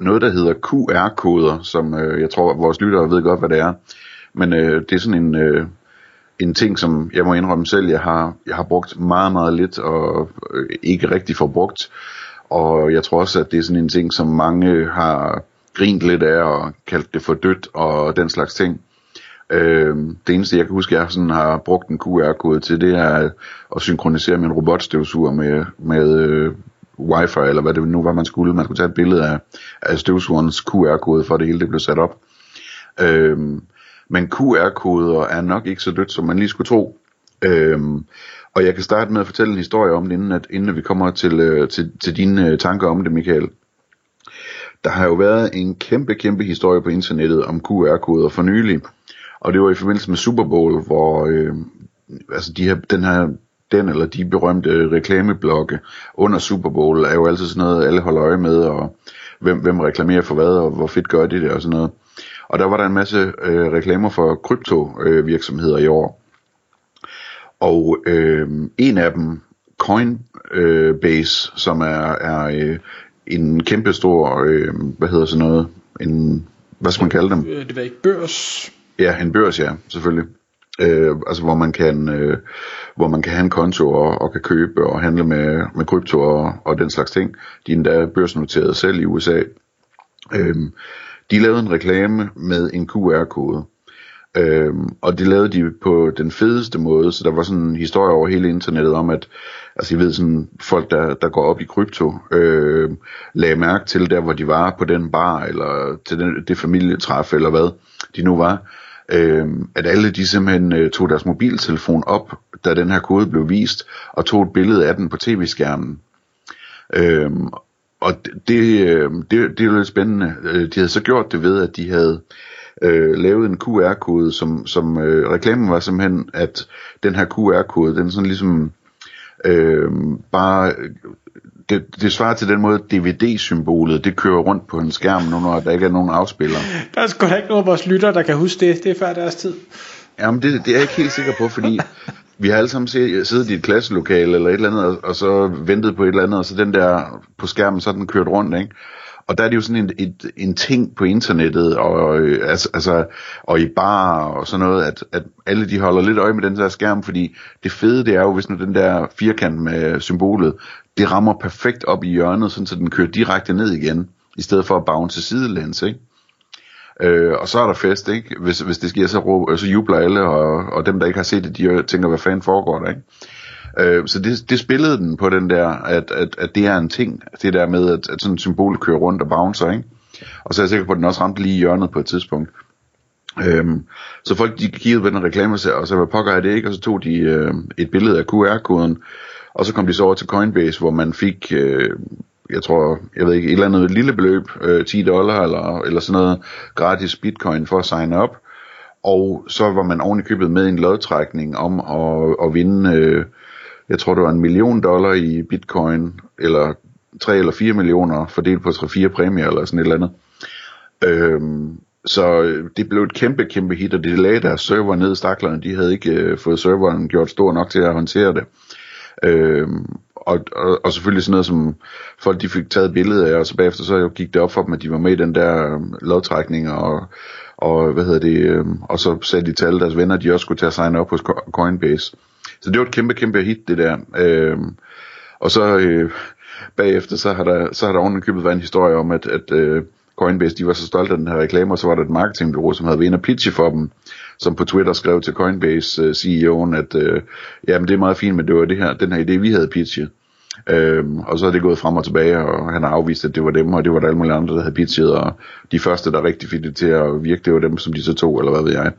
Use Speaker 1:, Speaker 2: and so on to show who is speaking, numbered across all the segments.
Speaker 1: noget, der hedder QR-koder, som øh, jeg tror, vores lyttere ved godt, hvad det er. Men øh, det er sådan en, øh, en ting, som jeg må indrømme selv, jeg har, jeg har brugt meget, meget lidt og øh, ikke rigtig får brugt. Og jeg tror også, at det er sådan en ting, som mange har grint lidt af og kaldt det for dødt og den slags ting. Øh, det eneste, jeg kan huske, jeg sådan har brugt en QR-kode til, det er at synkronisere min robotstøvsuger med, med øh, wifi, eller hvad det nu var, man skulle. Man skulle tage et billede af, af støvsugerens QR-kode, for det hele det blev sat op. Øhm, men QR-koder er nok ikke så dødt, som man lige skulle tro. Øhm, og jeg kan starte med at fortælle en historie om det, inden, at, inden vi kommer til, øh, til, til dine øh, tanker om det, Michael. Der har jo været en kæmpe, kæmpe historie på internettet om QR-koder for nylig. Og det var i forbindelse med Super Bowl, hvor øh, altså de her, den her den eller de berømte reklameblokke under Super Bowl er jo altid sådan noget, alle holder øje med, og hvem, hvem reklamerer for hvad, og hvor fedt gør de det, og sådan noget. Og der var der en masse øh, reklamer for kryptovirksomheder øh, i år. Og øh, en af dem, Coinbase, øh, som er, er øh, en kæmpe stor, øh, hvad hedder sådan noget, en, hvad skal man kalde dem?
Speaker 2: Det var ikke børs.
Speaker 1: Ja, en børs, ja, selvfølgelig. Øh, altså hvor man kan øh, hvor man kan have en konto og, og kan købe og handle med, med krypto og, og den slags ting. De er endda børsnoteret selv i USA. Øh, de lavede en reklame med en QR-kode. Øhm, og det lavede de på den fedeste måde, så der var sådan en historie over hele internettet om, at altså I ved sådan, folk der, der går op i krypto, øh, lagde mærke til der, hvor de var på den bar, eller til den, det familietræf, eller hvad de nu var, øh, at alle de simpelthen øh, tog deres mobiltelefon op, da den her kode blev vist, og tog et billede af den på tv-skærmen. Øh, og det, øh, det, det er jo lidt spændende. Øh, de havde så gjort det ved, at de havde øh, lavet en QR-kode, som, som øh, reklamen var simpelthen, at den her QR-kode, den sådan ligesom øh, bare det, det svarer til den måde, DVD-symbolet, det kører rundt på en skærm nu, når der ikke er nogen afspiller.
Speaker 2: Der er sgu da ikke nogen af vores lytter, der kan huske det. Det er før deres tid.
Speaker 1: Jamen, det, det er jeg ikke helt sikker på, fordi vi har alle sammen siddet i et klasselokale eller et eller andet, og så ventet på et eller andet, og så den der på skærmen, så den kørt rundt, ikke? Og der er det jo sådan en, et, en ting på internettet, og, øh, altså, altså, og i bar og sådan noget, at, at alle de holder lidt øje med den der skærm, fordi det fede det er jo, hvis nu den der firkant med symbolet, det rammer perfekt op i hjørnet, sådan så den kører direkte ned igen, i stedet for at bounce sidelæns, ikke? Øh, og så er der fest, ikke? Hvis, hvis det sker, så, råber, så jubler alle, og, og dem, der ikke har set det, de tænker, hvad fanden foregår der, ikke? Øh, så det, det spillede den på den der, at, at, at det er en ting, det der med, at, at sådan et symbol kører rundt og bouncer, ikke? Og så er jeg sikker på, at den også ramte lige i hjørnet på et tidspunkt. Øhm, så folk de kiggede på den reklame og så hvad pokker er det ikke, og så tog de øh, et billede af QR-koden, og så kom de så over til Coinbase, hvor man fik, øh, jeg tror, jeg ved ikke, et eller andet lille beløb, øh, 10 dollar eller, eller sådan noget gratis bitcoin for at signe op. Og så var man oven i købet med en lodtrækning om at, at vinde, øh, jeg tror det var en million dollar i bitcoin, eller 3 eller 4 millioner fordelt på 3-4 præmier eller sådan et eller andet. Øhm, så øh, det blev et kæmpe, kæmpe hit, og det lagde deres server ned, staklerne, de havde ikke øh, fået serveren gjort stor nok til at håndtere det. Øhm, og, og, og selvfølgelig sådan noget som folk de fik taget billeder af, og så bagefter så gik det op for dem, at de var med i den der øh, lodtrækning, og, og hvad hedder det, øh, og så sagde de til alle deres venner, at de også skulle til at signe op hos Coinbase. Så det var et kæmpe, kæmpe hit, det der. Øhm, og så øh, bagefter, så har der, så har der ovenikøbet været en historie om, at, at øh, Coinbase, de var så stolte af den her reklame, og så var der et marketingbureau, som havde været inde og pitche for dem, som på Twitter skrev til Coinbase øh, CEO'en, at øh, jamen det er meget fint, men det var det her, den her idé, vi havde pitchet. Øhm, og så er det gået frem og tilbage, og han har afvist, at det var dem, og det var der alle mulige andre, der havde pitchet, og de første, der rigtig fik det til at virke, det var dem, som de så tog, eller hvad ved jeg.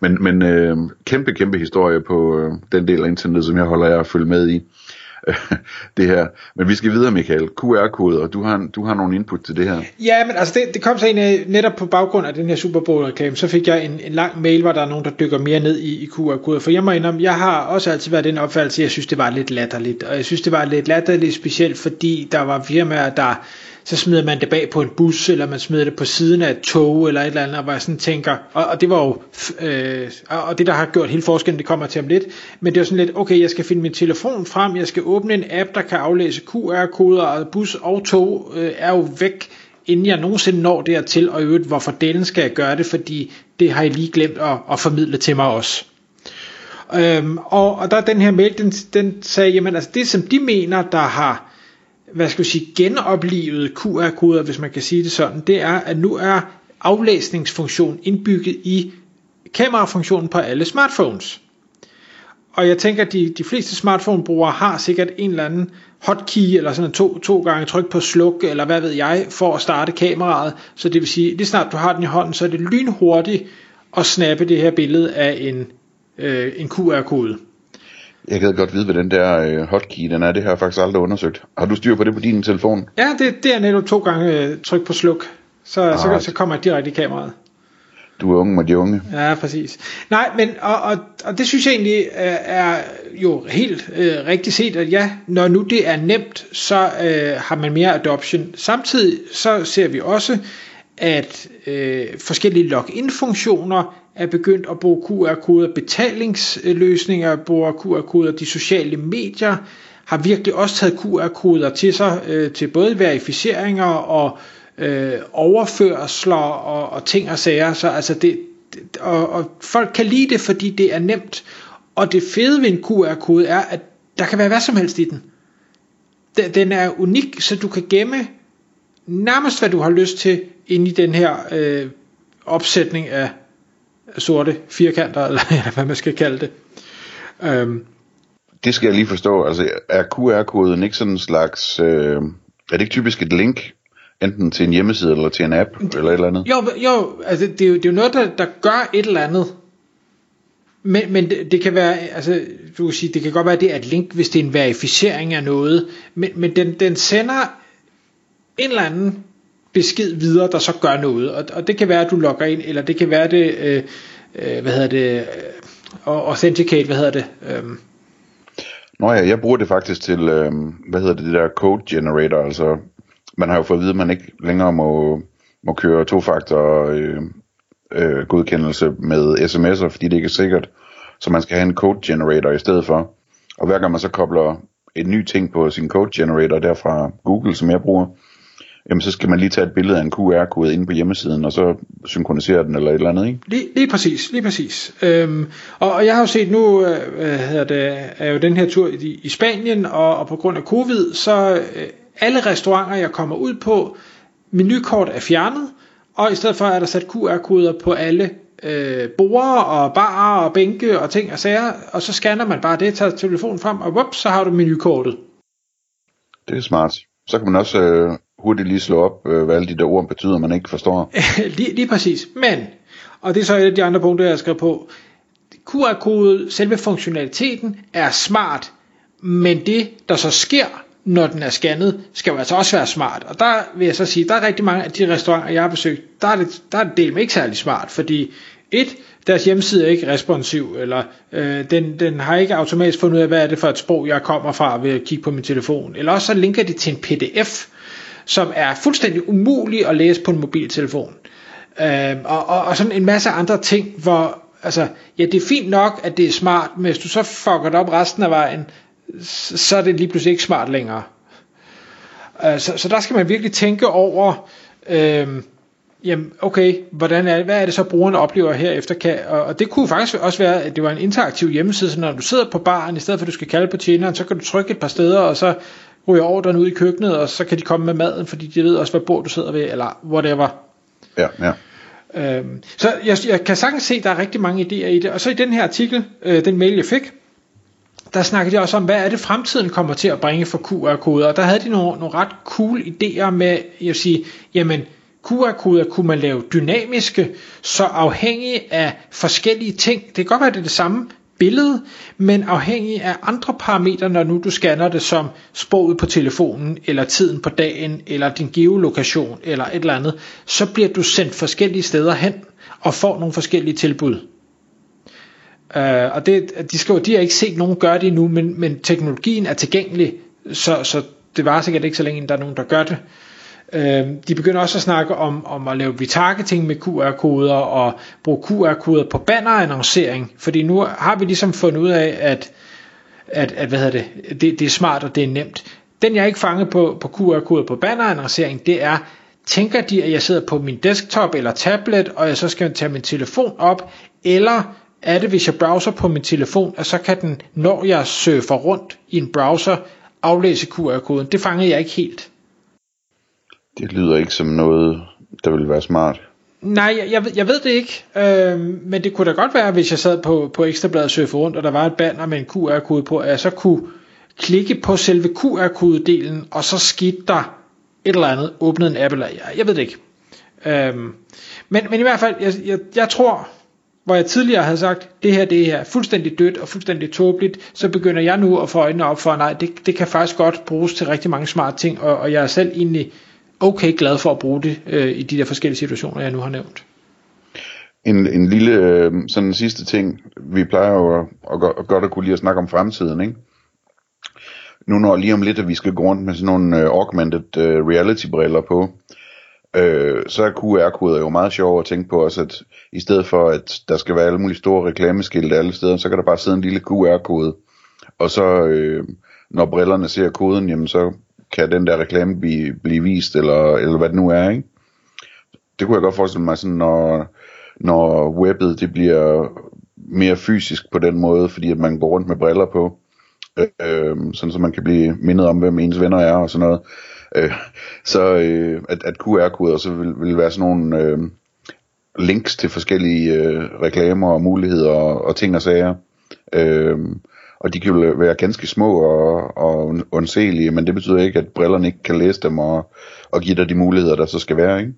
Speaker 1: Men, men øh, kæmpe, kæmpe historie på øh, den del af internet, som jeg holder af at følge med i. det her. Men vi skal videre, Michael. QR-koder, du har, du har nogle input til det her.
Speaker 2: Ja, men altså det, det kom så egentlig netop på baggrund af den her Super Bowl-reklame, så fik jeg en, en lang mail, hvor der er nogen, der dykker mere ned i, i QR-koder. For jeg må indrømme, jeg har også altid været den opfattelse, jeg synes, det var lidt latterligt. Og jeg synes, det var lidt latterligt specielt, fordi der var firmaer, der så smider man det bag på en bus, eller man smider det på siden af et tog, eller et eller andet, og jeg sådan tænker, og, og det var jo, øh, og det der har gjort hele forskellen, det kommer til om lidt, men det er sådan lidt, okay, jeg skal finde min telefon frem, jeg skal åbne en app, der kan aflæse QR-koder, og bus og tog øh, er jo væk, inden jeg nogensinde når dertil, og i øvrigt, hvorfor delen skal jeg gøre det, fordi det har jeg lige glemt at, at formidle til mig også. Øhm, og, og der er den her mail, den, den sagde, jamen altså det som de mener, der har hvad skal vi sige, genoplevet QR-koder, hvis man kan sige det sådan, det er, at nu er aflæsningsfunktion indbygget i kamerafunktionen på alle smartphones. Og jeg tænker, at de, de fleste smartphone-brugere har sikkert en eller anden hotkey, eller sådan en to, to gange tryk på sluk, eller hvad ved jeg, for at starte kameraet. Så det vil sige, lige snart du har den i hånden, så er det lynhurtigt at snappe det her billede af en, øh, en QR-kode.
Speaker 1: Jeg gad godt vide, hvad den der øh, hotkey den er. Det har jeg faktisk aldrig undersøgt. Har du styr på det på din telefon?
Speaker 2: Ja, det, det er netop to gange øh, tryk på sluk. Så, ah, så, så kommer jeg direkte i kameraet.
Speaker 1: Du er unge med de unge.
Speaker 2: Ja, præcis. Nej, men og, og, og det synes jeg egentlig er, er jo helt øh, rigtigt set, at ja, når nu det er nemt, så øh, har man mere adoption. Samtidig så ser vi også, at øh, forskellige login-funktioner er begyndt at bruge QR-koder, betalingsløsninger bruger QR-koder, de sociale medier har virkelig også taget QR-koder til sig, øh, til både verificeringer og øh, overførsler og, og ting og sager, så altså det, det og, og folk kan lide det, fordi det er nemt, og det fede ved en QR-kode er, at der kan være hvad som helst i den. Den er unik, så du kan gemme nærmest hvad du har lyst til ind i den her øh, opsætning af sorte firkanter, eller, eller hvad man skal kalde det.
Speaker 1: Um, det skal jeg lige forstå. Altså, er QR-koden ikke sådan en slags... Øh, er det ikke typisk et link, enten til en hjemmeside eller til en app, det, eller et eller andet?
Speaker 2: Jo, jo altså, det, er jo, det er jo noget, der, der gør et eller andet. Men, men det, det kan være, altså, du kan sige, det kan godt være, at det er et link, hvis det er en verificering af noget, men, men den, den sender en eller anden besked videre, der så gør noget. Og, og det kan være, at du logger ind, eller det kan være det, øh, øh, hvad hedder det, øh, authenticate, hvad hedder det? Øh.
Speaker 1: Nå ja, jeg bruger det faktisk til, øh, hvad hedder det, det der code generator, altså man har jo fået at vide, at man ikke længere må, må køre tofaktor øh, øh, godkendelse med sms'er, fordi det ikke er sikkert. Så man skal have en code generator i stedet for. Og hver gang man så kobler en ny ting på sin code generator derfra Google, som jeg bruger, jamen så skal man lige tage et billede af en QR-kode inde på hjemmesiden, og så synkronisere den eller et eller andet, ikke?
Speaker 2: Lige, lige præcis, lige præcis. Øhm, og, og jeg har jo set nu, øh, hvad det, er jo den her tur i, i Spanien, og, og på grund af covid, så øh, alle restauranter, jeg kommer ud på, menukort er fjernet, og i stedet for er der sat QR-koder på alle øh, borer og barer og bænke og ting og sager, og så scanner man bare det, tager telefonen frem, og whoop, så har du menukortet.
Speaker 1: Det er smart. Så kan man også øh, hurtigt lige slå op, øh, hvad alle de der ord betyder, man ikke forstår.
Speaker 2: lige, lige præcis. Men, og det er så et af de andre punkter, jeg skrev på, QR-kode, selve funktionaliteten er smart, men det, der så sker, når den er scannet, skal jo altså også være smart. Og der vil jeg så sige, der er rigtig mange af de restauranter, jeg har besøgt, der er det, der er det del med ikke særlig smart, fordi et, deres hjemmeside er ikke responsiv, eller øh, den, den har ikke automatisk fundet ud af, hvad er det for et sprog, jeg kommer fra ved at kigge på min telefon. Eller også så linker de til en pdf, som er fuldstændig umulig at læse på en mobiltelefon. Øh, og, og, og sådan en masse andre ting, hvor altså, ja, det er fint nok, at det er smart, men hvis du så fucker det op resten af vejen, så er det lige pludselig ikke smart længere. Øh, så, så der skal man virkelig tænke over, øh, jamen okay, hvordan er, hvad er det så brugeren oplever her efter kan, og, og det kunne faktisk også være, at det var en interaktiv hjemmeside, så når du sidder på baren, i stedet for at du skal kalde på tjeneren, så kan du trykke et par steder, og så ryger ordren ud i køkkenet, og så kan de komme med maden, fordi de ved også, hvad bord du sidder ved, eller whatever.
Speaker 1: Ja, ja.
Speaker 2: Øhm, så jeg, jeg kan sagtens se, at der er rigtig mange idéer i det. Og så i den her artikel, øh, den mail jeg fik, der snakkede de også om, hvad er det fremtiden kommer til at bringe for QR-koder. Og der havde de nogle, nogle ret cool idéer med at sige, jamen QR-koder kunne man lave dynamiske, så afhængig af forskellige ting. Det kan godt være, det er det samme billede, men afhængig af andre parametre, når nu du scanner det som sproget på telefonen, eller tiden på dagen, eller din geolokation, eller et eller andet, så bliver du sendt forskellige steder hen, og får nogle forskellige tilbud. Uh, og det, de skriver, de har ikke set nogen gøre det endnu, men, men teknologien er tilgængelig, så, så det var sikkert ikke så længe, der er nogen, der gør det. Øh, Øh, de begynder også at snakke om, om at lave retargeting med QR-koder og bruge QR-koder på bannerannoncering, fordi nu har vi ligesom fundet ud af, at, at, at hvad hedder det, det, det er smart og det er nemt. Den jeg ikke fanger på, på QR-koder på bannerannoncering, det er, tænker de, at jeg sidder på min desktop eller tablet, og jeg så skal tage min telefon op, eller er det, hvis jeg browser på min telefon, at så kan den, når jeg surfer rundt i en browser, aflæse QR-koden. Det fangede jeg ikke helt.
Speaker 1: Det lyder ikke som noget, der ville være smart.
Speaker 2: Nej, jeg, jeg, ved, jeg ved det ikke, øh, men det kunne da godt være, hvis jeg sad på, på Ekstrabladet og surfede rundt, og der var et banner med en QR-kode på, at jeg så kunne klikke på selve QR-kodedelen, og så skete der et eller andet, åbnede en app, eller jeg, jeg ved det ikke. Øh, men, men i hvert fald, jeg, jeg, jeg tror, hvor jeg tidligere havde sagt, det her det er fuldstændig dødt og fuldstændig tåbeligt, så begynder jeg nu at få øjnene op for, nej, det, det kan faktisk godt bruges til rigtig mange smarte ting, og, og jeg er selv egentlig okay glad for at bruge det øh, i de der forskellige situationer, jeg nu har nævnt.
Speaker 1: En, en lille øh, sådan en sidste ting, vi plejer jo at, at, at godt at kunne lide at snakke om fremtiden, ikke? Nu når lige om lidt, at vi skal gå rundt med sådan nogle øh, augmented øh, reality briller på, øh, så er QR-koder jo meget sjovt at tænke på også, at i stedet for, at der skal være alle mulige store reklameskilte alle steder, så kan der bare sidde en lille QR-kode, og så øh, når brillerne ser koden, jamen så kan den der reklame blive, blive vist, eller, eller hvad det nu er, ikke? Det kunne jeg godt forestille mig, sådan, når, når webbet det bliver mere fysisk på den måde, fordi at man går rundt med briller på, øh, sådan så man kan blive mindet om, hvem ens venner er og sådan noget. Øh, så øh, at, at QR-koder så vil, vil være sådan nogle øh, links til forskellige øh, reklamer og muligheder og, og ting og sager. Øh, og de kan jo være ganske små og, og undselige, men det betyder ikke, at brillerne ikke kan læse dem og, og give dig de muligheder, der så skal være, ikke?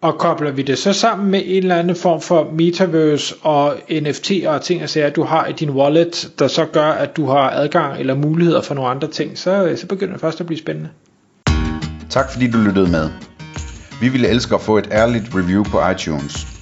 Speaker 2: Og kobler vi det så sammen med en eller anden form for metaverse og NFT og ting og sager, du har i din wallet, der så gør, at du har adgang eller muligheder for nogle andre ting, så, så begynder det først at blive spændende.
Speaker 1: Tak fordi du lyttede med. Vi ville elske at få et ærligt review på iTunes.